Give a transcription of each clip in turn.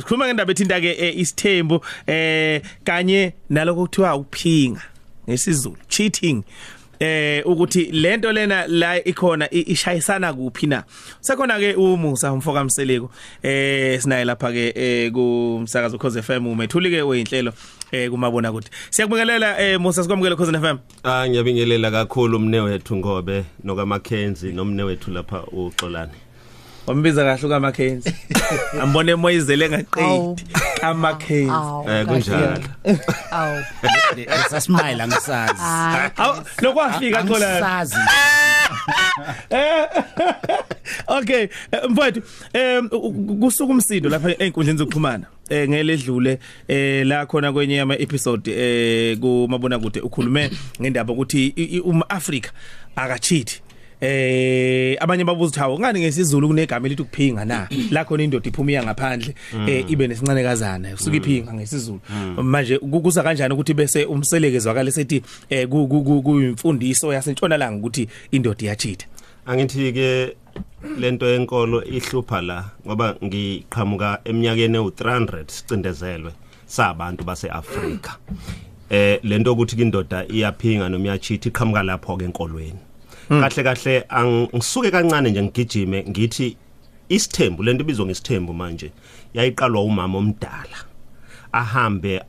Sikhuluma ngendaba ethinta ke eh, isithembu eh kanye naloko kuthiwa uphinga ngesizulu cheating eh ukuthi lento lena la ikhona ishayisana kuphi na. Sekhona ke umusa umfoka mseleko eh sinaye lapha ke eh kumsakazo cause FM umethuli ke oyinhlelo eh kumabona ukuthi siyakubingelela eh Musa sikwamukele cause FM Ah ngiyabingelela kakhulu umne wethu Ngobe noka Mackenzie nomne wethu lapha uXolani. Wambiza kahle ka Mackenzie ambone moyizele Awu. ngaqedi ka Mackenzie Awu. Eh kunjalo. Awu. Sasimile angisazi. Hayi. awu lokwafika khola Angisazi. Okay eh, mfowethu em kusuka umsindo lapha einkundleni zokuxhumana eh ngeledlule eh la khona kwenye ama episode eh kumabona kude ukhulume ngendaba ukuthi uma Africa akachithi eh abanye babuza ukuthi hawo ngani ngesizulu kunegama elithi ukuphinga na? La khona indoda iphuma iya ngaphandle eh ibe nesincane kazana usuka iphinga ngesizulu. Manje kukuza kanjani ukuthi bese umseleke zwakale sethi eh ku- ku- ku- kuyimfundiso yasentshonalanga ukuthi indoda iyachitha? Angithi ke lento yenkolo ihlupha la ngoba ngiqhamuka eminyakeni u300 sicindezelwe sabantu baseAfrika. Eh lento ukuthi indoda iyaphinga noma iyachitha iqhamuka lapho ke enkolweni. Kahle kahle angisuke kancane nje ngigijime ngithi isithembu lento ibizwa ngesithembu manje yayiqalwa umama omdala. ahambe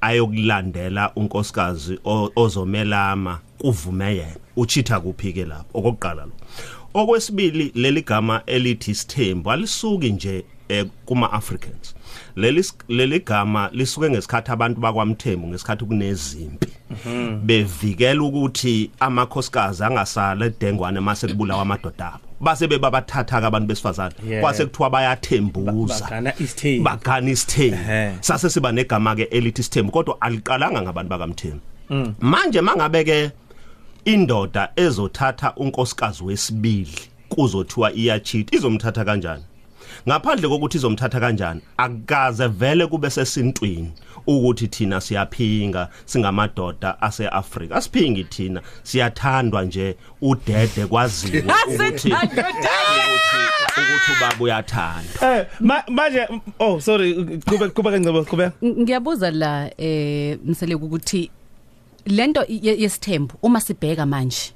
ayokulandela unkosikazi ozomelama kuvume yena. Uchitha kuphi ke lapho? Okokuqala lo. Okwesibili leli gama elithi sithembu alisuki nje eh, kuma Africans leli leli gama lisuke ngesikhathi abantu bakwamthembu ngesikhathi kunezimpi. Bevikela ukuthi amakhosikazi angasala edengwane mase kubulawa amadoda abo. Base bebabathatha ke abantu besifazane. Kwase kuthiwa bayathembuza. Bagana isithembu. sase siba negama ke elithi isithembu kodwa aliqalanga ngabantu bakamthembu. Manje mangabe ke indoda ezothatha unkosikazi wesibili kuzothiwa iyachita izomthatha kanjani? Ngaphandle kokuthi izomthatha kanjani akaze vele kube sesintwini ukuthi thina siyaphinga singamadoda aseAfrika. Asiphingi thina siyathandwa nje udede kwaziwe ukuthi ukuthi ukuthi ubaba uyathanda. Eh ma- manje oh sorry kube kube kancebo kube? Ngiyabuza la eh msele ukuthi lento ye- yesithembu uma sibheka manje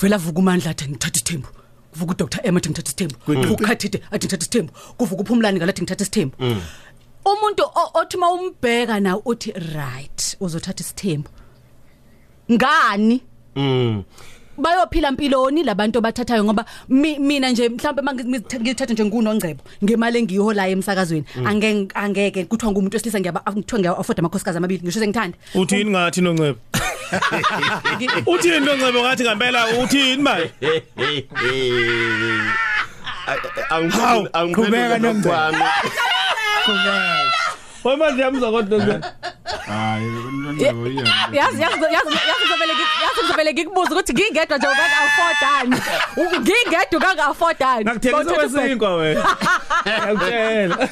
vela vuka umandla athi ngithatha isithembu kuvuka uDr Emma athi ngithatha isithembu. Kuvuka uKhathide athi ngithatha isithembu. Kuvuka uphumlani ngalathi ngithatha isithembu. Umuntu o- othi mawumbheka na uthi right uzothatha isithembu. Ngani? Mm. Bayophila impiloni labantu abathathayo ngoba mi- mina nje mhlawumbe mangithatha nje ngunongcebo ngemali engiyiholayo emsakazweni angeke angeke kuthiwa ngumuntu wesilisa ngiyaba kuthiwa ngiya afford amakhosikazi amabili ngisho sengithanda. Uthini ngathi noncebo uthini noncebo ngathi ngempela uthini manje? Hawu, qhubeka Nomgcebo. Wa manje yamza kodwa Hayi, uNongcebo yena. yazi yazi yazi yazi ngizovele ngi- yazi ngizovele ngikubuza ukuthi ngingedwa nje ukaka affordani ngingedwa ukaka affordani ngakuthengisa kwesinkwa wena yakutshela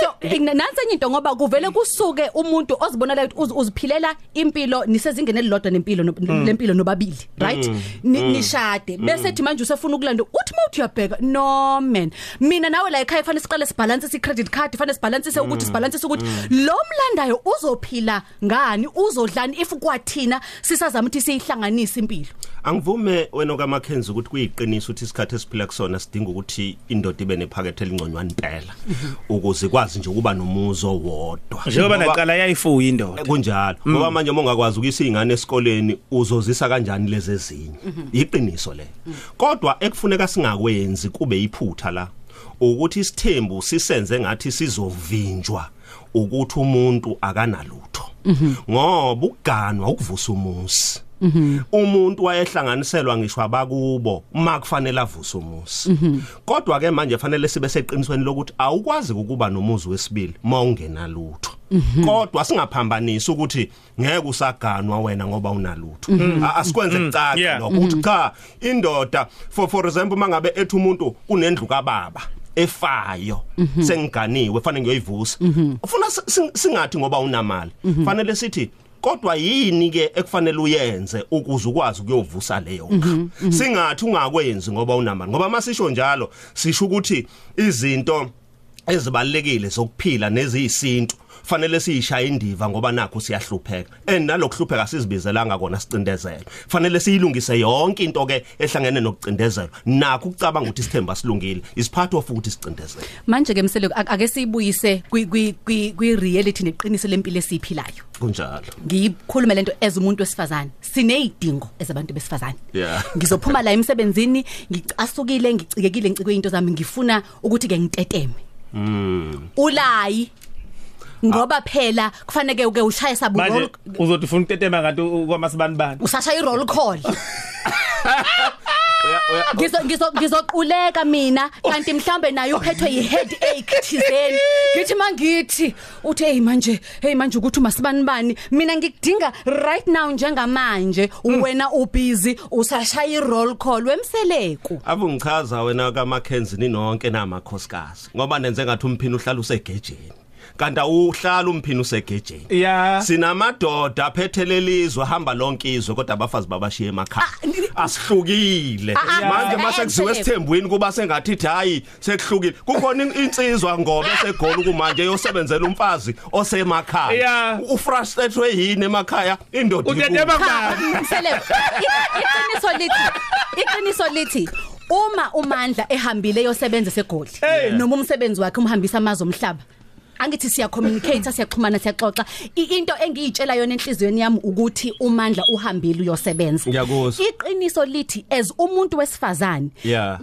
so ingna- nansi enye into ngoba kuvele kusuke umuntu ozibonela ukuthi uz- uziphilela impilo nisezingene elilodwa nempilo no- lempilo nobabili right Ni- nishade bese thi manje usefuna ukulanda uthi mawuthi uyabheka no man mina nawe la ekhaya fanele siqale sibalance i credit card fanele sibalance ukuthi sibalance ukuthi lo mlandayo uzophila ngani? Uzodlani if kwathina sisazama ukuthi siyihlanganise impilo? Angivume wena kaMackenzie ukuthi kuyiqiniso ukuthi isikhathi esiphila kusona sidinga ukuthi indoda ibe nephakethe elingconywana impela ukuze ikwazi nje ukuba nomuzo wodwa. njengoba Ngoba- naqala yayifuya indoda. Kunjalo. Ngoba manje mongakwazi ukuyisa izingane esikoleni uzozisa kanjani lezi ezinye? Iqiniso le. Kodwa ekufuneka singakwenzi kube iphutha la ukuthi isithembu sisenze ngathi sizovinjwa. Ukuthi umuntu akanalutho. Ngoba ukuganwa ukuvusa umusi. Umuntu wayehlanganiselwa ngisho abakubo uma kufanele avuse umusi. Kodwa ke manje fanele sibe seqinisweni lokuthi awukwazi ukuba nomuzi wesibili mawungenalutho kodwa singaphambanisi ukuthi ngeke usaganwa wena ngoba unalutho. Asikwenze kucaca lokho. Ukuthi cha indoda for for example mangabe ethi umuntu unendlu kababa efayo sengiganiwe fanele ngiyoyivusa. Ufuna si- sing- singathi ngoba unamali fanele sithi kodwa yini ke ekufanele uyenze ukuze ukwazi ukuyovusa leyo ndlu singathi ungakwenzi ngoba unamali ngoba masisho njalo sisho ukuthi izinto ezibalekile zokuphila neziyisintu fanele siyishaya indiva ngoba nakho siyahlupheka. And nalokuhlupheka sizibizelanga kona sicindezelo fanele siyilungise yonke into ke ehlangene nokucindezelo nakho ukucabanga ukuthi isithemba silungile. Is part of ukuthi sicindezelo manje ke msele ak- ake siyibuyise kwi kwi reality neqiniso lempilo esiphilayo kunjalo. Ngikhulume lento as umuntu wesifazane. Sineyidingo ezabantu besifazane. Ngizophuma la emsebenzini ngicasukile ngicikekile ngicikwe into zami ngifuna ukuthi ke ngiteteme mm ulayi ngoba phela kufanele ke ushaye sabu manje roll uzothi ufuna utetema kanti kwamasibani bani? Usashaya i-roll call. Uya uya ngizo ngizo ngizoquleka mina kanti mhlambe naye uphethwe yiheadache thizeni. Ngithi mangithi uthi hey manje hey manje ukuthi masibanibani mina ngikudinga right now njengamanje wena ubusy usashaya i-roll call wemseleku Avu ngichaza wena kaMackenzie ninonke namakhosikazi ngoba nenze ngathi umphini uhlala usegejeni. Kanti awuhlala umphini usegejeni. Ya. Sinamadoda aphethelelizwe hamba lonke izwe kodwa abafazi babashiye emakhaya. Ah, asihlukile. Ah, ah, manje mase kuziwe esithembweni kuba sengathi hayi sekuhlukile. Kukhona in- insizwa ngobe segoli kumanje yosebenzela umfazi osemakhaya. Yeah. ufrustrated yini emakhaya? Indoda mseleku i- iqiniso lithi iqiniso lithi uma umandla ehambile yosebenza segoli noma umsebenzi wakhe umhambisa amazwe omhlaba angithi siya communicate siyaxhumana siyaxoxa. I- into engiyitshela yona enhlizweni yami ukuthi umandla uhambile uyosebenza. Ngiyakuzwa. iqiniso lithi as umuntu wesifazane yeah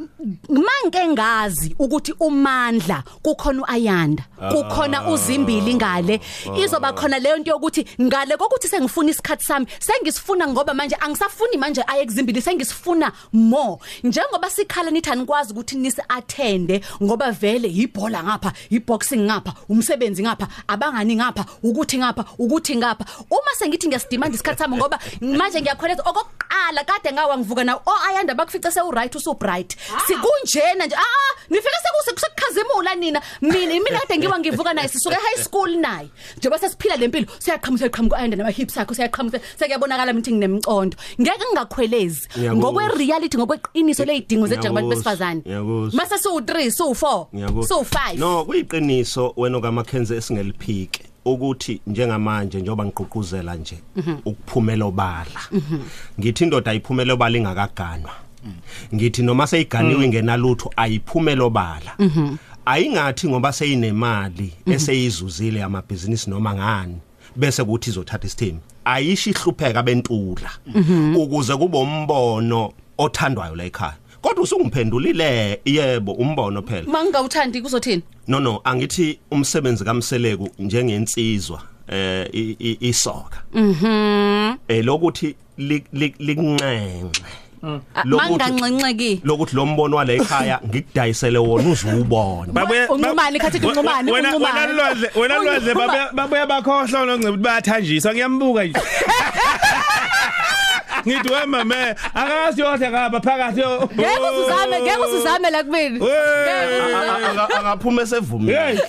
manje ngazi ukuthi umandla kukhona uayanda kukhona uzimbili ngale. Izoba khona leyo nto yokuthi ngale kokuthi sengifuna isikhatsi sami sengisifuna ngoba manje angisafuni manje aye kuzimbili sengisifuna more. Njengoba sikhala nithi anikwazi ukuthi nisi attende ngoba vele ibhola ngapha iboxing ngapha umsebenzi ngapha abangani ngapha ukuthi ngapha ukuthi ngapha uma sengithi ngiyasidimanda isikhatsi sami ngoba manje ngiyakholeza okokuqala kade ngawa ngivuka na o ayanda bakufica sewu right usu bright sikunjena nje ah nifike sekukhazimula nina mina mina kade ngiwa ngivuka naye sisuke high school naye njengoba sesiphila lempilo siyaqhamuka siqhamuka ayanda nama hips akho siyaqhamuka sekuyabonakala mithi nginemcondo ngeke ngingakhwelezi Ngiyakuzwa. ngokwe reality ngokweqiniso lezidingo zethengabantu Ngiyakuzwa. besifazane Ngiyakuzwa. mase su 3 su 4 Ngiyakuzwa. su 5 No kuyiqiniso wena kaMackenzie esingeliphike ukuthi njengamanje njoba ngiqhuquzela nje ukuphumela obala ngithi indoda ayiphumela obala ingakaganwa. Ngithi noma seyiganiwe ngenalutho ayiphumela obala. Ayingathi ngoba seyinemali eseyizuzile amabhizinisi noma ngani bese kuthi izothatha isithembu ayisho ihlupheka bentula ukuze kube umbono othandwayo la ekhaya. Kodwa usungimphendulile yebo umbono phela. Mangawuthandi kuzothini? No no angithi umsebenzi kaMseleku njengensizwa eh i- i- isoka mhm. Eh lokuthi li- li- likunxenxe Lokuthi- manganxenxeki. lokuthi lo mbono wale ekhaya ngikudayisele wona uzuwubona Babuye- Unxumani, khathi ba- unxumani, wena unxumani. wena lwadle wena lwadle Unxuma- babuya babuya bakhohlwa noncebe ukuthi bayathanjiswa ngiyambuka nje. ngithi we mame akazi yodla ngapha phakathi yo ngeke uzuzame ngeke uzuzame la kumina. Hey. akaphuma hey. Esevumile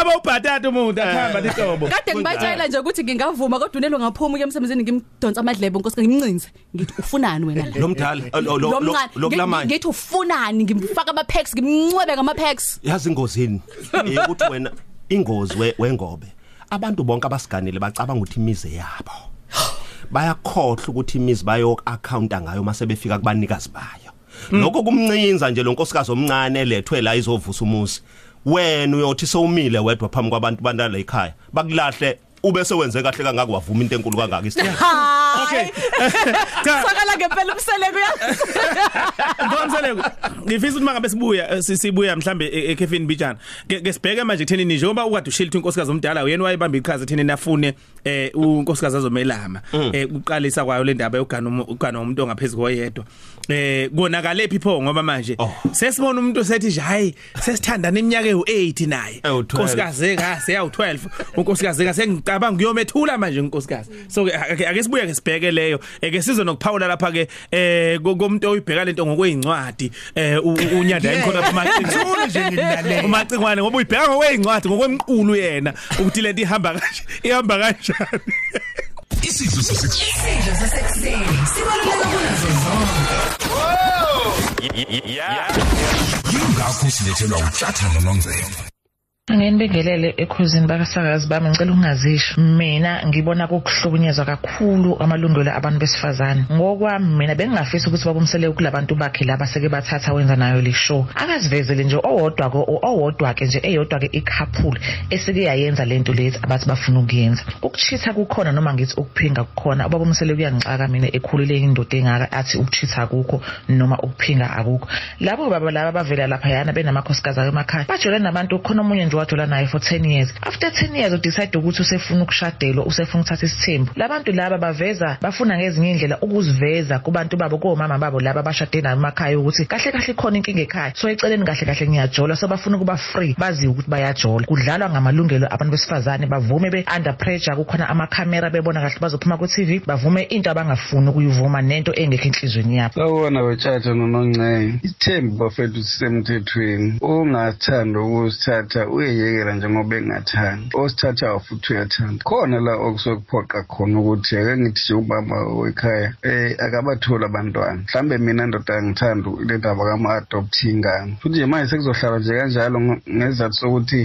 abawubhatata umuntu akhamba litobo kade ngibatshela nje ukuthi ngingavuma kodwa unelo ngaphuma uke emsebenzini ngimdonsa amadlebe nkosi ngimncinze ngithi ufunani wena la lo mdala lo- lo- Lo lo- mncane, lo ngi- kulamanye ngithi ufunani? Ngimfaka ama packs ngimncwebe ngama packs yazi ingozini ukuthi wena ingozi we- wengobe abantu bonke abasiganile bacabanga ukuthi imize yabo. bayakhohlwa ukuthi imizi bayo accounta ngayo mase befika kubanikazi bayo. Lokho kumncinza nje lo nkosikazi omncane elethwe la izovusa umuzi wena uyothi sowumile wedwa phambi kwabantu bandala ekhaya bakulahle ube sewenze kahle kangaka wavuma into enkulu kangaka isithembu. Okay. Cha sakala ngempela umseleko ya. Ngomseleko ngifisa ukuthi mangabe sibuya eh, si- sibuya mhlambe e- ekhefini bijana ke ke sibheke manje kuthenini njengoba ukade ushila ukuthi unkosikazi omdala uyena wayebamba iqhaza etheni afune eh unkosikazi azomelama. Eh uqalisa kwayo le ndaba yogana ugana umuntu ongaphezulu koyedwa. Eh konakale phipho ngoba manje Oh. sesibona umuntu sethi nje hayi sesithandana iminyaka ewu8 naye. Ewu-12. unkosikazi ka seyawu12 unkosikazi ka sengicabanga ngiyomethula manje unkosikazi so ke ake ake sibuye ke sibheke leyo. Eke sizo nokuphawula lapha ke eh ko- komuntu oyibheka lento ngokwezincwadi eh unyanda. Yayinkhona Thula nje ngimlalela. umacingwane ngoba uyibheka ngokwezincwadi ngokwemqulu yena ukuthi lento ihamba kanje ihamba kanjani. Isidlo sasekuseni. Sasekuseni sibaluleke kunazo zonke. Yingakho ingakho silethelwa uTshatha noNonzelo Ngenibingelele ekhuzini bakasakazi bami ngicela ukungazisho. Mina ngibona kukuhlukunyezwa kakhulu amalungelo abantu besifazane. Ngokwami mina bengingafisa ukuthi babumsele kulabantu bakhe laba seke bathatha wenza nayo le show. Akazivezele nje owodwa ko owodwa ke nje eyodwa ke ikhapule esike yayenza lento lethi abathi bafuna ukuyenza. Ukuchitha kukhona noma ngithi ukuphinga kukhona ababumsele kuyangixaka mina ekhulile indoda engaka athi ukuchitha akukho noma ukuphinga akukho. Labo baba laba bavela lapha yana benamakhosikazi emakhaya bajolana nabantu khona omunye nje wajola naye for 10 years after 10 years udecide ukuthi usefuna ukushadelwa usefuna ukuthatha isithembu labantu laba baveza bafuna ngezinye indlela ukuziveza kubantu babo komama babo laba abashade nayo emakhaya ukuthi kahle kahle khona inkinga ekhaya. So eceleni kahle kahle ngiyajola so bafuna ukuba free baziwe ukuthi bayajola kudlalwa ngamalungelo abantu besifazane bavume be under pressure kukhona amakhamera bebona kahle bazophuma ku TV bavume into abangafuni ukuyivuma nento engekho enhlizweni yabo. Sawubona betshatha nononcane ithembu bafethu sisemthethweni. Ungathanda ukusithatha uyeyekela njengoba engathandi osithathayo futhi uyathanda. Khona la okusuke kuphoqa khona ukuthi ake ngithi nje ubaba wekhaya um akabatholi abantwana. Mhlawumbe mina ndoda angithanda le ndaba kama-adopthi ingane futhi nje manje sekuzohlala nje kanjalo ngesizathu sokuthi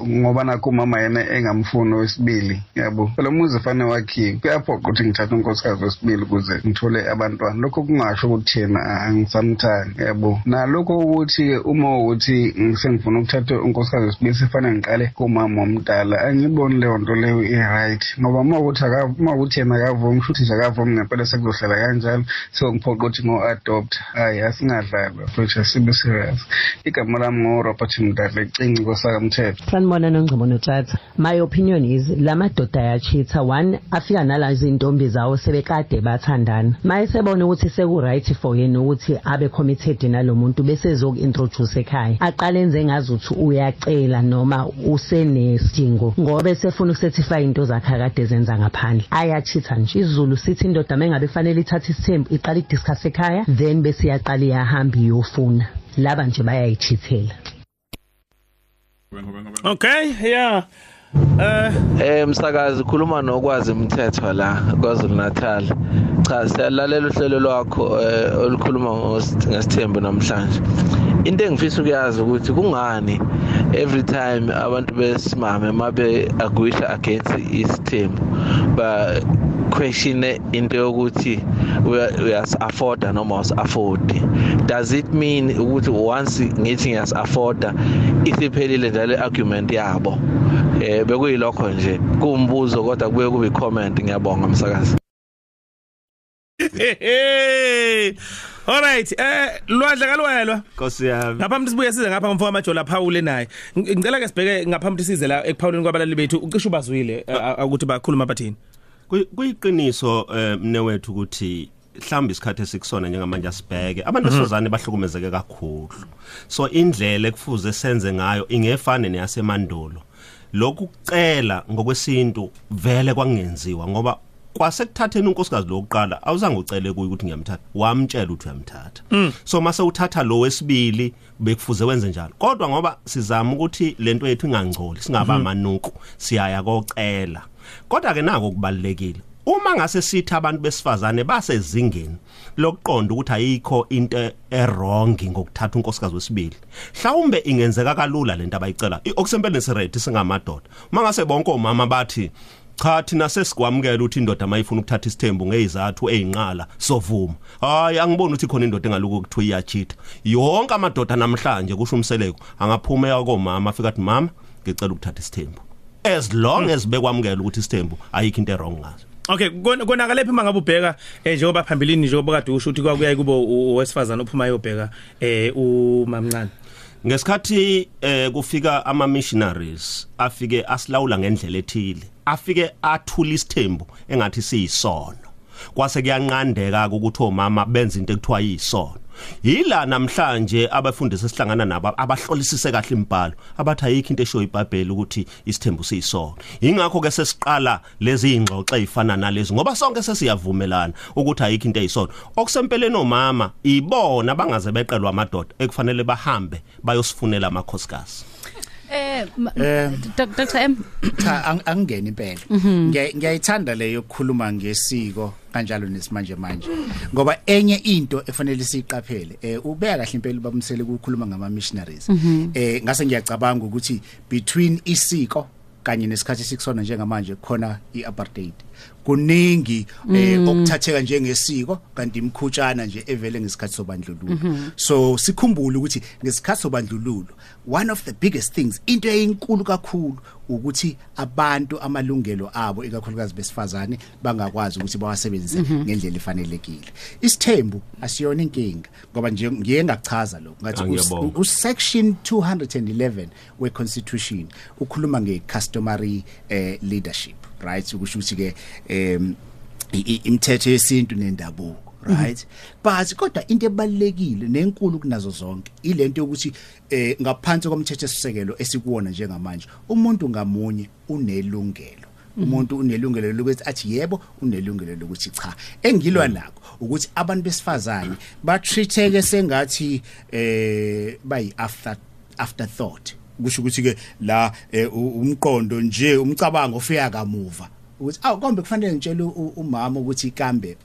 um ngoba nakho umama yena engamfuni owesibili yabo? Lo muzi fane wakhiwe kuyaphoqa ukuthi ngithathe unkosikazi wesibili ukuze ngithole abantwana. Lokho kungasho ukuthi yena angisamthandi yabo? Nalokho ukuthi uma ukuthi sengifuna ukuthatha unkosikazi wesibili sifane ngiqale kumama omdala angiyiboni leyo nto leyo i-right. Ngoba uma ukuthi aka- uma ukuthi yena akavumi kusho ukuthi nje akavumi ngempela sekuzohlala kanjalo sengiphoqa ukuthi ngo-adopt. Hhayi asingadlali bafethu asibe serious. Igama lami ngo-robert mdadla cinci kosakamthetho sanibona nongcobo notshata my opinion is la madoda ayachitha one afika nala zintombi zawo sebekade bathandana. Maye sebona ukuthi seku-right for yena ukuthi abe committed nalo muntu bese ezoku-introduce ekhaya aqale enze ngazuthi uyacela noma usenesidingo ngoba esefuna ukusethifa into zakhe akade ezenza ngaphandle ayachitha nje isizulu sithi indoda mengabe fanele ithathe isithembu iqale idiscuss ekhaya then bese iyaqala iyahamba iyofuna laba nje bayayichithela Okay, yeah. Eh Eh msakazi khuluma nokwazi umthetho la kwaZulu Natal. Cha siyalalela uhlelo lwakho eh, olukhuluma ngos- ngesithembu namhlanje. Into engifisa ukuyazi ukuthi kungani every time abantu besimame mabe agwisha against isithembu ba question into yokuthi uyas afforda noma us afford does it mean ukuthi once ngithi ngiyas afforda isiphelile njalo argument yabo? Eh bekuyilokho nje. Kuwumbuzo kodwa kubuye kube comment ngiyabonga msakazi. Alright, eh lwadla kalwelwa. Nkosi yami. Ngaphambi sibuye size ngapha ngomfowabo majola Paul naye. Ng- Ngicela ke sibheke ngaphambi size la ekuphawuleni kwabalali bethu ucishe ubazwile eh, ukuthi bakhuluma bathini. Kuyi- kuyiqiniso eh, mne wethu ukuthi mhlawumbe isikhathi esikusona njengamanje asibheke abantu besifazane bahlukumezeke kakhulu so indlela ekufuze senze ngayo ingefane neyasemandulo lokhu kucela ngokwesintu vele kwangenziwa ngoba kwasekuthatheni unkosikazi lokuqala awuzange ucele kuye ukuthi ngiyamthatha. Wamtshela ukuthi uyamthatha. So mase uthatha lo wesibili bekufuze wenze njalo. Kodwa ngoba sizama ukuthi lento yethu ingangcoli singaba amanuku siyaya kocela kodwa ke nako kubalekile uma ngase sithi abantu besifazane basezingeni lokuqonda ukuthi ayikho into errong ngokuthatha unkosikazi wesibili mhlawumbe ingenzeka kalula lento abayicela okusempeleni siready singamadoda. Uma ngase bonke omama bathi cha thina sesikwamukela ukuthi indoda mayifuna ukuthatha isithembu ngezizathu ezinqala sovuma. Hayi angiboni ukuthi khona indoda engaluku kuthiwa iyachitha. Yonke amadoda namhlanje kusho umseleko angaphuma yakomama afika athi mama ngicela ukuthatha isithembu. As long as bekwamukela ukuthi isithembu ayikho into errong ngaso. Okay, kon- konakala phima ngabe ubheka eh njengoba phambilini njengoba kade usho ukuthi kwakuyayi kubo owesifazana ophuma yobheka eh umamncane. Ngesikhathi eh kufika ama missionaries afike asilawula ngendlela ethile afike athula isithembu engathi siyisono. Kwase kuyanqandeka ukuthi omama benza into ekuthiwa yisono. Yila namhlanje abafundisi esihlangana nabo abahlolisise kahle imibhalo abathi ayikho into esho iBhayibheli ukuthi isithembu siyisono ingakho ke sesiqala lezi ingxoxo ezifana nalezi ngoba sonke sesiyavumelana ukuthi ayikho into eyisono okusempeleni omama ibona bangaze beqelwa amadoda ekufanele bahambe bayosifunela amakhosikazi. Eh Eh. Dr M. cha ang- angingeni impela. Ngiya- ngiyayithanda leyo ukukhuluma ngesiko kanjalo nesimanje manje ngoba enye into efanele siyiqaphele eh ubeka kahle impela babumsele ukukhuluma ngama missionaries eh ngase ngiyacabanga ukuthi between isiko kanye nesikhathi sikusona njengamanje khona iapartheid. Kuningi eh okuthatheka njengesiko kanti imkhutshana nje evele ngesikhathi sobandlululo. So sikhumbule ukuthi ngesikhathi sobandlululo one of the biggest things into eyinkulu kakhulu ukuthi abantu amalungelo abo ikakhulukazi besifazane bangakwazi ukuthi bawasebenzise ngendlela efanelekile. Isithembu asiyona inkinga ngoba nje ngiye ngachaza lokho ngathi us- Angiyabonga. usection 211 weconstitution ukhuluma ngecustomary eh, leadership. Right ukusho ukuthi ke i- imithetho yesintu nendabuko right? But kodwa into ebalekile nenkulu kunazo zonke ilento yokuthi eh ngaphansi komthetho esisekelo esikuwona njengamanje umuntu ngamunye unelungelo. Umuntu unelungelo lokuthi athi yebo unelungelo lokuthi cha. Engilwa nakho ukuthi abantu besifazane ba treateke sengathi eh bayi after afterthought. Kusho ukuthi ke la eh, u- umqondo nje umcabango ofika kamuva. Ukuthi aw kombe kufanele ngitshele u- umama ukuthi ikambe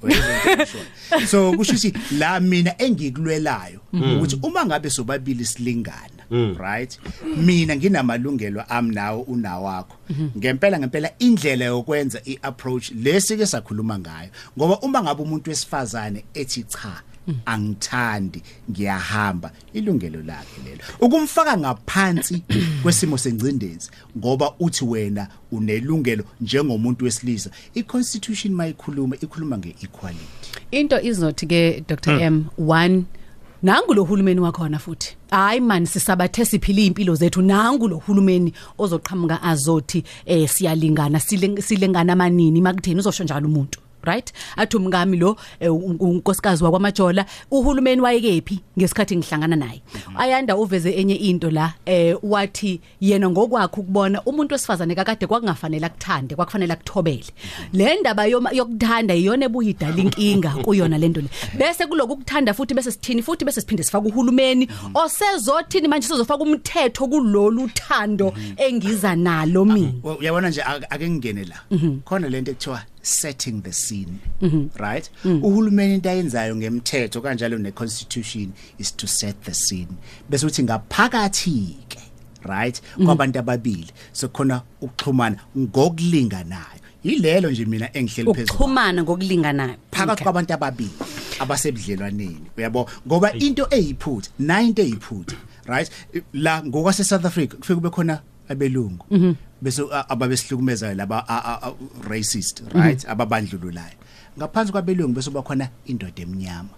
so kusho ukuthi la mina engikulwelayo ukuthi uma ngabe sobabili silingana right? Mina nginamalungelo ami nawe unawakho. Ngempela ngempela indlela yokwenza iapproach lesike sakhuluma ngayo. Ngoba uma ngabe umuntu wesifazane ethi cha angithandi ngiyahamba. Ilungelo lakhe lelo. Ukumfaka ngaphansi kwesimo sengcindezi ngoba uthi wena unelungelo njengomuntu wesilisa iconstitution mayikhuluma ikhuluma ngeequality. Into izothi ke Dr. M 1 nangu lo hulumeni wakhona futhi. Hayi man sisabathe siphila impilo zethu nangu lo hulumeni ozoqhamuka azothi eh siyalingana siling- silingana manini makutheni uzosho njalo umuntu? Right? Athi umngami lo eh, un- unkosikazi wakwamajola uhulumeni wayekephi ngesikhathi ngihlangana naye? Ayanda uveze enye into la eh wathi yena ngokwakhe ukubona umuntu wesifazane kakade kwakungafanele akuthande kwakufanele akuthobele. Le ndaba yoma- yokuthanda iyona ebuyidala inkinga kuyona lento le. Bese kuloku ukuthanda futhi bese sithini futhi bese siphinde sifaka uhulumeni osezothini manje sizofaka umthetho kulolu thando engiza nalo mina. Well, uyabona nje ak- ake ngingene la. Khona lento ekuthiwa setting the scene right? Uhulumeni into ayenzayo ngemthetho kanjalo neconstitution is to set the scene. Bese uthi ngaphakathi ke right kwabantu ababili sokhona ukuxhumana ngokulinganayo. Yilelo nje mina engihleli phezulu ukuxhumana ngokulinganayo. Phakathi kwabantu ababili abasebudlelwaneni uyabo? Ngoba into eyiphutha na into eyiphutha right? La ngokwase South Africa kufike kube khona abelungu. Bese a- ababesihlukumezayo laba racist right? Ababandlululayo. Ngaphansi kwabelungu bese bakhona indoda emnyama.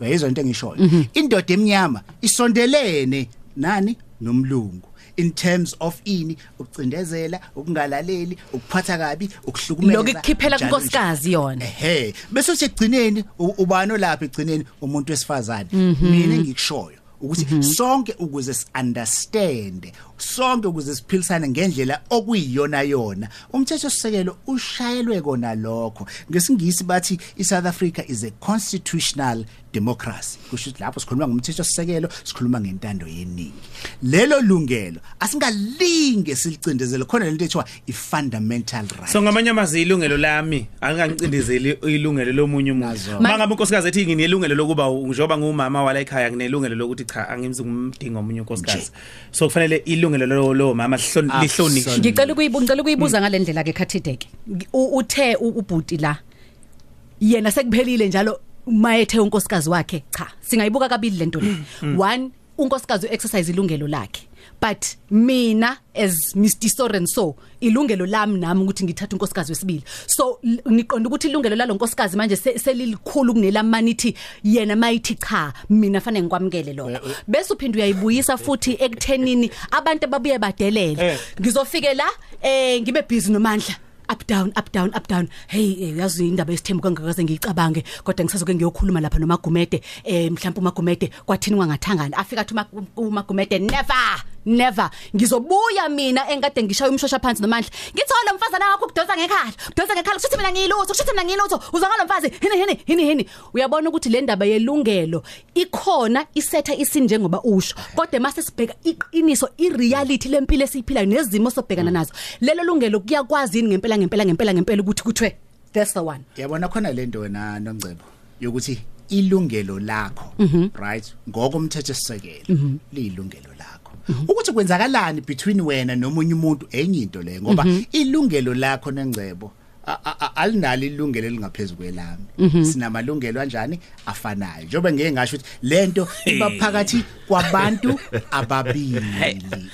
Uyayizwa into engishoyo indoda emnyama isondelene nani? Nomlungu. In terms of ini ukucindezela ukungalaleli ukuphatha kabi ukuhlukumeza. Lokukhiphela kunkosikazi yona. Ehe. Bese uthi egcineni u- ubani lapha egcineni umuntu wesifazane. Mina engikushoyo. Ukuthi sonke ukuze siunderstand sonke ukuze siphilisane ngendlela okuyiyona yona. Umthetho sisekelo ushayelwe kona lokho. Ngesingisi bathi iSouth Africa is a constitutional democracy kusho ukuthi lapho sikhuluma ngomthetho sisekelo sikhuluma ngentando yeningi. Lelo lungelo asingalinge silicindezele. Khona lento ethiwa i-fundamental right. So ngamanye amazwi ilungelo lami angangicindezeli ilungelo lomunye umuntu. Mangabe unkosikazi ethi nginelungelo lokuba njoba ngumama wala ekhaya nginelungelo lokuthi cha angimzi ngumdingo omunye unkosikazi. So kufanele ilungelo lo lo mama lihlon- lihlonishwe ngicela ukuyibu ngicela ukuyibuza ngalendlela ke khathideke. Uthe ubhuti la yena sekuphelile njalo mayethe unkosikazi wakhe cha singayibuka kabili lento le. One unkosikazi uexercise ilungelo lakhe. But mina as Mr Sorenso ilungelo lami nami ukuthi ngithathe unkosikazi wesibili. So l- ngiqonda ukuthi ilungelo lalonkosikazi manje se- selilikhulu kunelamithi yena mayithi cha mina fanele ngikwamukele lokho bese uphinde uyayibuyisa futhi ekuthenini abantu ababuye badelele. Eh. ngizofike la eh ngibe busy nomandla. Up down up down up down. Hey eh, uyazi indaba yesithembu kangakaze ngiyicabange kodwa ngisazoke ngiyokhuluma lapha nomagumede eh mhlawumbe umagumede kwathini wangathangana afika athi Uma- umagumede never! Never. Ngizobuya mina engade ngishaya umshosha phansi nomandla. Ngithola lo mfazana wakho kudosa ngekhala kudosa ngekhala kushuthi mina ngiyilutho kushuthi mina ngiyilutho uzwa lo mfazi? Hini hini hini hini. Uyabona ukuthi le ndaba yelungelo ikhona isetha isini njengoba usho. Kodwa mase sibheka iqiniso ireality lempilo esiyiphilayo nezimo sobhekana nazo. Lelo lungelo kuyakwazi yini ngempela ngempela ngempela ngempela ukuthi kuthwe? That's the one. Yabona khona lento wena noNgcebo yokuthi ilungelo lakho right? Ngokomthetho sisekelo liyilungelo lakho. Ukuthi kwenzakalani between wena nomunye umuntu? Enye into le ngoba ilungelo lakho nengcebo a- a- a- alinalo ilungelo elingaphezulu kwelami. Sinamalungelo kanjani afanayo. Njengoba ngeke ngasho ukuthi lento iba phakathi kwabantu ababili.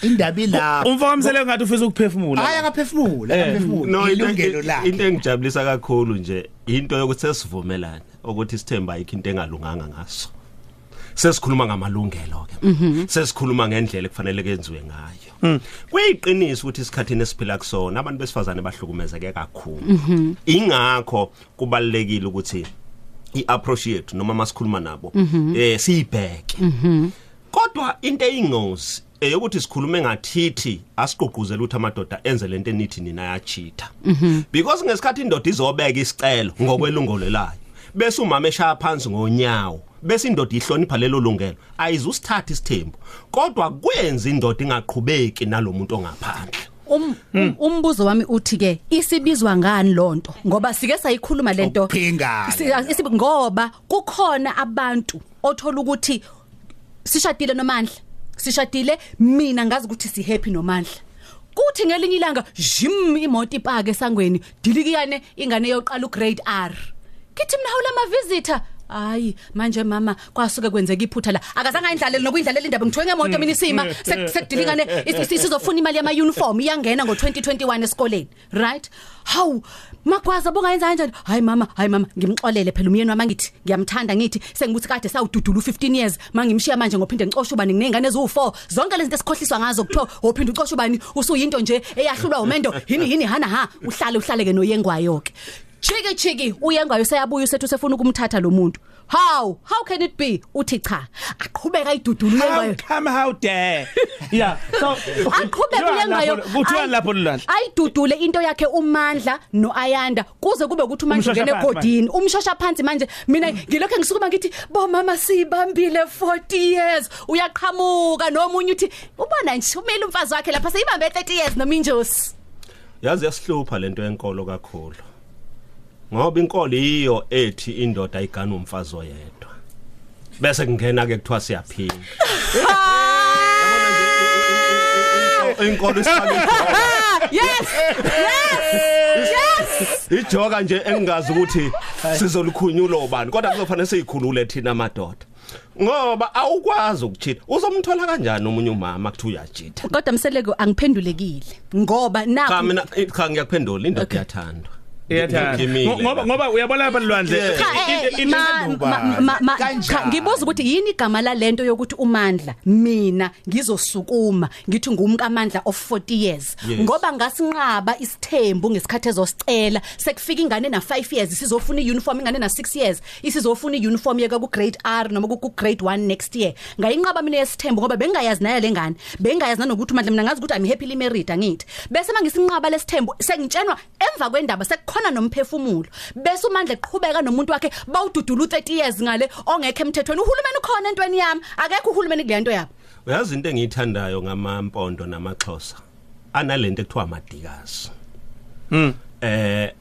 Indaba ilapho umfakamsele ngathi ufisa ukuphefumula. Hayi akaphefumula akaphefumula No, into- ilungelo lakhe. into engijabulisa kakhulu nje into yokuthi sesivumelana ukuthi isithemba ayikho into engalunganga ngaso. Sesikhuluma ngamalungelo ke. Sesikhuluma ngendlela ekufanele kenziwe ngayo. Kuyiqiniso ukuthi isikhathini esiphila kusona abantu besifazane bahlukumezeke kakhulu. Ingakho kubalekile ukuthi iapproach yethu noma masikhuluma nabo eh siyibheke. Kodwa into eyingozi eyokuthi sikhulume ngathithi asiqoquzela ukuthi amadoda enze lento enithi nina yachitha. Because ngesikhathi indoda izobeka isicelo ngokwelungelo layo bese umama eshaya phansi ngonyawo. Bese indoda ihlonipha lelo lungelo. Ayizusithatha isithembu kodwa kwenza indoda ingaqhubeki nalomuntu ongaphandle. Um um- umbuzo wami uthi ke isibizwa ngani lonto ngoba sike sayikhuluma lento. Si- isibi- ngoba kukhona abantu othola ukuthi sishadile nomandla. Sishadile mina ngazi ukuthi si happy nomandla. Kuthi ngelinye ilanga jim imoto ipake esangweni dilikiyane ingane yoqala ugrade R. Kithi mina hawula ama visitor hayi manje mama kwasuke kwenzeka iphutha la. Akazange ayindlalele nokuyindlalela indaba ngithiwe ngemoto mina isima. sek- sekudilingane is- is- sizofuna imali yama uniform iyangena ngo2021 esikoleni right? Hawu magwaza bongayenza kanjani? Hayi mama hayi mama ngimxolele phela umyeni wami ngithi ngiyamthanda ngithi sengibuthi kade sawududula u15 years mangimshiya manje ngophinde ngicosha ubani nginengane eziwu4 zonke lezi zinto esikhohliswa ngazo kuthiwa ophinde ucosha ubani usuyinto nje eyahlulwa umendo yini yini hana ha uhlale uhlaleke noyengwayo ke Chiki chiki uyengwayo seyabuya usethu sefuna ukumthatha lo muntu. How? How can it be? Uthi cha. Aqhubeka idudulu how uyengwayo. come how dare yeah so Aqhubeka uyengwayo. kuthiwa Ay- lapho lulahla Ayidudule into yakhe uMandla noAyanda kuze kube ukuthi manje Umshosha ungene phansi egodini. Umshosha phansi manje mina ngilokho ngisukuma ngithi bo mama sibambile 40 years. Uyaqhamuka nomunye uthi ubona nje umile umfazi wakhe lapha seyibambe 30 years nominjosi. yazi yasihlupha lento yenkolo kakhulu ngoba inkolo iyo ethi indoda ayigana umfazi oyedwa. Bese kungena ke kuthiwa siyaphinga inkolo isifake Yes! Yes! Yes! ijoka nje engingazi ukuthi sizolukhunyula ubani kodwa kuzofanele siyikhulule thina madoda. Ngoba awukwazi ukuchitha. Uzomthola kanjani omunye umama kuthi uyajitha? Kodwa mseleko angiphendulekile. Ngoba cha nakho mina cha ngiyakuphendula. Indoda iyathandwa. iyathanda Ngimile ngoba la. ngoba uyabona lapha lwandle Yeah. Cha eh, into- into ma- enduba. ma- ma- ma- Kanjani? cha, ngibuza ukuthi yini igama la lento yokuthi uMandla mina ngizosukuma ngithi ngumkamandla of 40 years Yes. ngoba ngasinqaba isithembu ngesikhathi ezosicela sekufika ingane na 5 years isizofuna iuniform ingane na 6 years isizofuna iuniform yeka ku grade R noma ku grade 1 next year ngayinqaba mina yesithembu ngoba bengayazi naye lengane bengayazi nanokuthi uMandla mina ngazi ukuthi I'm happily married angithi bese mangisinqaba lesithembu sengitshenwa emva kwendaba sekukhona nomphefumulo. Bese uMandla eqhubeka nomuntu wakhe bawududula u30 years ngale ongekho emthethweni. Uhulumeni ukhona entweni yami. Akekho uhulumeni kule nto yabo. Uyazi into engiyithandayo ngamampondo namaxhosa? Analento ekuthiwa amadikazi. Hmm. eh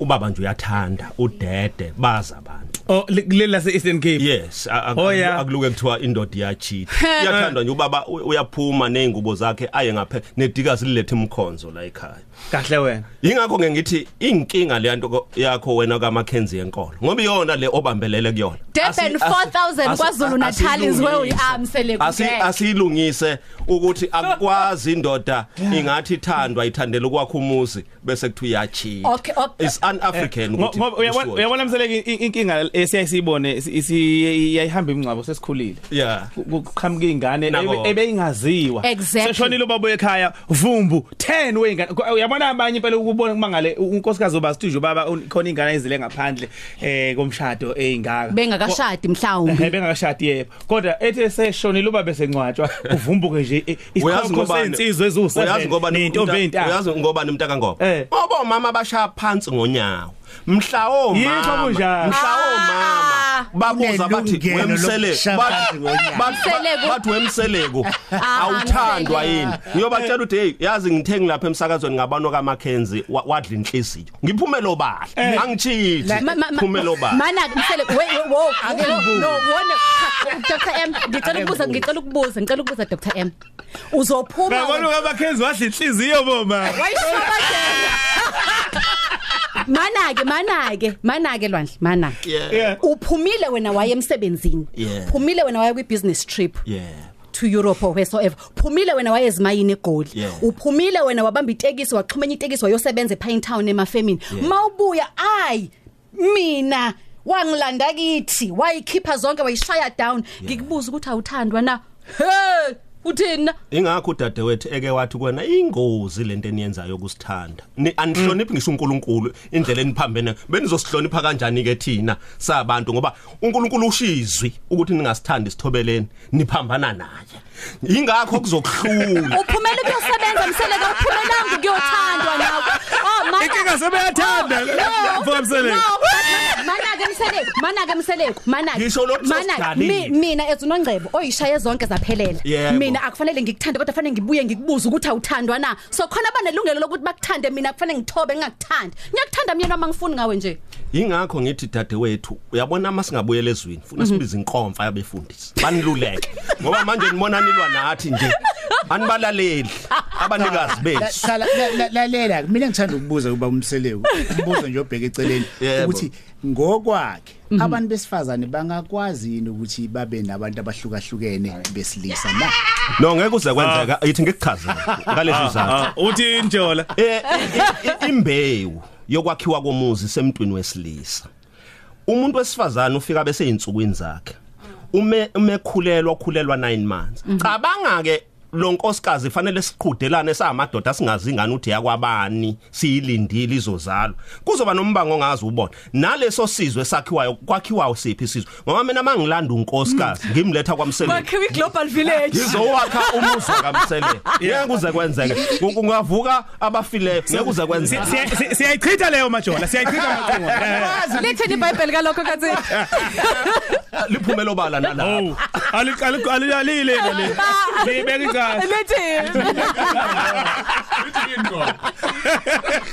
ubaba nje uyathanda udede baza abantu. Oh lela se Eastern Cape? Yes a- a- Oh, yeah. akuluke kuthiwa indoda iyachitha. Iyathandwa nje ubaba u- uyaphuma nezingubo zakhe aye ngaphe nedikazi lilethe imkhonzo la ekhaya. Kahle wena Yingakho ngeke ngithi inkinga le nto ko- yakho wena kaMackenzie enkolo ngoba iyona le obambelele kuyona. Durban Asi- asi- 4000 asi- KwaZulu Natal is where we asilungise. are, Msele Asi Kugele. asilungise ukuthi akwazi indoda ingathi ithandwa ithandela ukwakha umuzi bese kuthi uyachitha. Okay, okay. It's un-African Ngo- ukuthi ngoba uyabona usho. uyabona mseleke i- inkinga esiyayisibone iyayihamba imingcwabo sesikhulile yeah kuqhamuka ingane Nako. ebe- ebeyingaziwa Exactly. seshonile ubaba ekhaya vumbu 10 wengane Uyabona abanye impela ukubona kumangale unkosikazi oba studio baba khona ingane ezile ngaphandle eh komshado eyingaka bengakashadi mhlawumbe. Bengakashadi yebo. Kodwa ethe seshonile ubaba sencwatshwa uvumbuke nje i- uyazi isikhokho ngobani? sensizwe eziwu7 uyazi ngobani nentombi umta- eyintanga uyazi ngoba Eh. ngoba mama bashaya phansi ngonyawo. Mhla Yixo omama kunjalo. mhla omama babuza bathi Unelungelo wemsele lokushaya phansi ngonyawo. Mseleko. bathi wemseleko. Ah, awuthandwa Mseleko. yini? Ngiyobatshela ukuthi hey yazi ngithengi lapha emsakazweni ngabano ka Mackenzie wa- wadla inhliziyo. Ngiphumelo bahle angichithi Ma- ma- ma- phumelo bahle mana msele we we- wo no no wona Dr. M ngicela ukubuza ngicela ukubuza ngicela ukubuza Dr. M. Uzophuma Babona kaMakhenzi wadla inhliziyo boma wayishobajela mana ke mana ke mana ke lwandle mana yeah. Yeah. Uphumile wena waye emsebenzini? Yeah. phumile wena waye kwi business trip? Yeah. To Europe or wheresoever? Phumile wena waye ezimayini egoli? Yeah. uphumile wena wabamba itekisi waxhumenya itekisi wayosebenza ePine Town emafemini? Mawubuya ay mina wangilanda kithi wayikhipha zonke wayishaya down. Ngikubuza ukuthi awuthandwa na? Hey! Uthini na ingakho udadewethu eke wathi kwena ingozi lento eniyenzayo ukusithanda ni anihloniphi ngisho uNkulunkulu indlela eniphambene benizosihlonipha kanjani ke thina sabantu? Ngoba uNkulunkulu ushizwi ukuthi ningasithandi sithobeleni niphambana naye. Ingakho kuzokuhlula uphumela ukuyosebenza mseleka uphumelanga ukuyothandwa nawe oh mana Inkinga sebeyathanda mfowethu Mseleko. mana ke mseleko mana ke mseleko mana ke. Ngisho lokhu Mana, sesiganile. mi- mina ezunongcebo oyishaye zonke zaphelela Yebo. mina akufanele ngikuthande kodwa fanele ngibuye ngikubuza ukuthi awuthandwa na so khona banelungelo lokuthi bakuthande mina kufanele ngithobe ngingakuthandi ngiyakuthanda mina noma ngifuni ngawe nje ingakho ngithi dadewethu uyabona masingabuyela ezweni funa sibize inkomfa yabefundisi baniluleke ngoba manje nibona nilwa nathi nje anibalaleli abanikazi bethu Qala la- la- lalela mina ngithanda ukubuza kuba umseleku umbuzo nje obheka eceleni Yebo. ukuthi ngokwakhe abantu besifazane bangakwazi yini ukuthi babe nabantu abahlukahlukene besilisa na? No ngeke uze kwenzeka. Yithi ngikuchazele ngalezi zakho Ah, uthi injola. Eh i- i- imbewu yokwakhiwa komuzi semntwini wesilisa. Umuntu wesifazane ufika bese yinsukwini zakhe. Ume umekhulelwa okhulelwa 9 months. Cabanga ke lo nkosikazi fanele siqhudelane samadoda singazi ngani uthi yakwabani siyilindile izozalwa. Kuzoba nombango ongazi ubona naleso sizwe sakhiwayo kwakhiwayo siphi isizwe? Ngoba mina mangilanda unkosikazi ngimletha kwamsele bakhiwe global village. Ngizowakha umuzi kamsele ngeke kuze kwenzeke. Kungavuka abafileyo ngeke kuze kwenzeke. Siya- siya- siyayichitha leyo majola siyayichitha amacingo Eh, lithini iBhayibheli kalokho kathi liphumelo bala nalapho oh ali ali ali ali lena le libeka icala lithini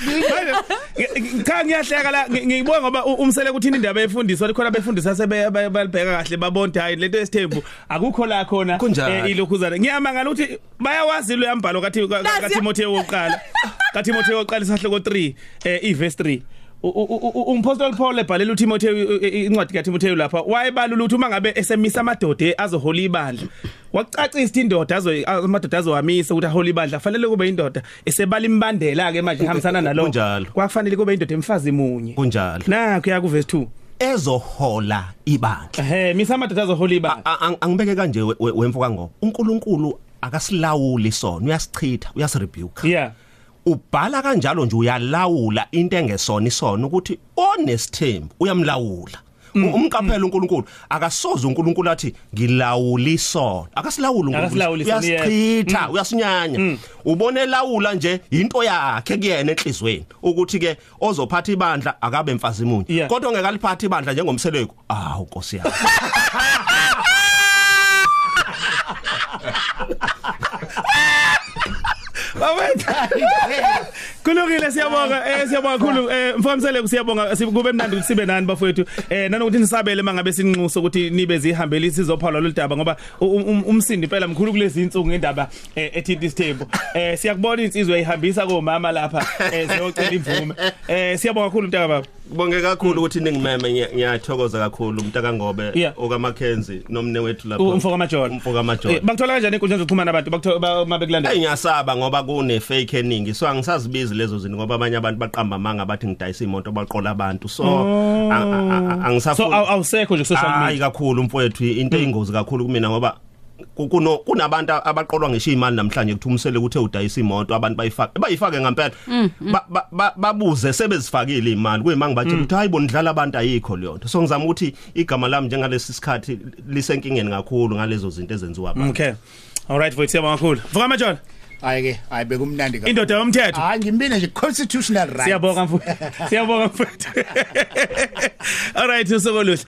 Manje, cha ngiyahleka la. Ngi- ngibonga ngoba u- umsele kuthini indaba efundiswa likhona befundisa sebe ba- balibheka kahle babonda hayi lento esithembu akukho la khona Kunjalo. ilokhuzana. Ngiyamangala ukuthi bayawazi lo yambhalo kathi ka- Nazi- kaTimotheo wokuqala kaTimotheo wokuqala isahloko 3 eh iverse 3 U- u- u- u- umpostoli Paul ebhalela uTimotheo i- i- incwadi kaTimotheo lapha. Wayebalula ukuthi uma ngabe esemisa amadoda azohola ibandla. Wacacisa ukuthi indoda azo amadoda azohamisa ukuthi ahola ibandla. Fanele kube indoda esebala imbandela ke manje ihambisana nalokho Kunjalo. kwakufanele kube indoda emfazi munye. Kunjalo. Nakho ya ku verse 2 ezohola ibandla. Ehe misa amadoda azohola ibandla. A- ang- angibeke kanje we- we- wemfuka ngoba uNkulunkulu akasilawuli sona. Uyasichitha uyasirebuke. Yeah. Ubhala kanjalo nje uyalawula into engesona isona ukuthi onesithembu uyamlawula. Umqaphela uNkulunkulu akasoze uNkulunkulu athi ngilawula isona akasilawuli Akasilawuli uNkulunkulu isona, yeah. uyasichitha uyasinyanya. Ubone elawula nje into yakhe kuyena enhlizweni ukuthi ke ozophatha ibandla akabe mfazi munye Yeah. kodwa ongeke aliphatha ibandla njengomseleko ah uNkosi yami. bawetha kulungile siyabonga eh siyabonga kakhulu eh mfamsele siyabonga si- kube mnandi ukuthi sibe nani bafowethu eh nanokuthi nisabele mangabe sinxuso ukuthi nibe zihambele sizophala lo daba ngoba u- um- umsindi impela mkhulu kulezi insuku ngendaba eh, ethinta isithembu eh siyakubona insizwe ihambisa komama lapha eh siyocela imvume. Eh siyabonga kakhulu mntaka baba Bonke kakhulu ukuthi ningimeme ngiya- ngiyathokoza kakhulu umntaka ngobe Yeah. okaMackenzie nomne wethu lapha. umfoka major. Umfoka Major. Eh, bakuthola kanjani inkundla zokuxhumana abantu? Bakuthola uma bekulanda Hey ngiyasaba ngoba kune fake eningi so angisazibizi lezo zinto ngoba abanye abantu baqamba manga bathi ngidayisa imoto baqola abantu. So a- a- a- so angisafuni aw- awusekho nje social hayi media? kakhulu mfowethu into eyingozi kakhulu kumina ngoba ku- kuno kunabantu abaqolwa ngisho imali namhlanje kuthi umsele kuthe udayisa imoto abantu bayifake bayifake ngempela. Ba- ba- ba- babuze sebezifakile imali. Kuyima ngibatshela ukuthi hayi bonidlala abantu ayikho leyo nto so ngizama ukuthi igama lami njengalesi sikhathi lisenkingeni kakhulu ngalezo zinto ezenziwa abantu. Okay. All right voice yabonga kakhulu vuka major hayi ke hayi bekumnandi kakhulu. Indoda yomthetho. Hayi ngimbine nje constitutional right siyabonga mfowethu siyabonga mfowethu all right usokoluhle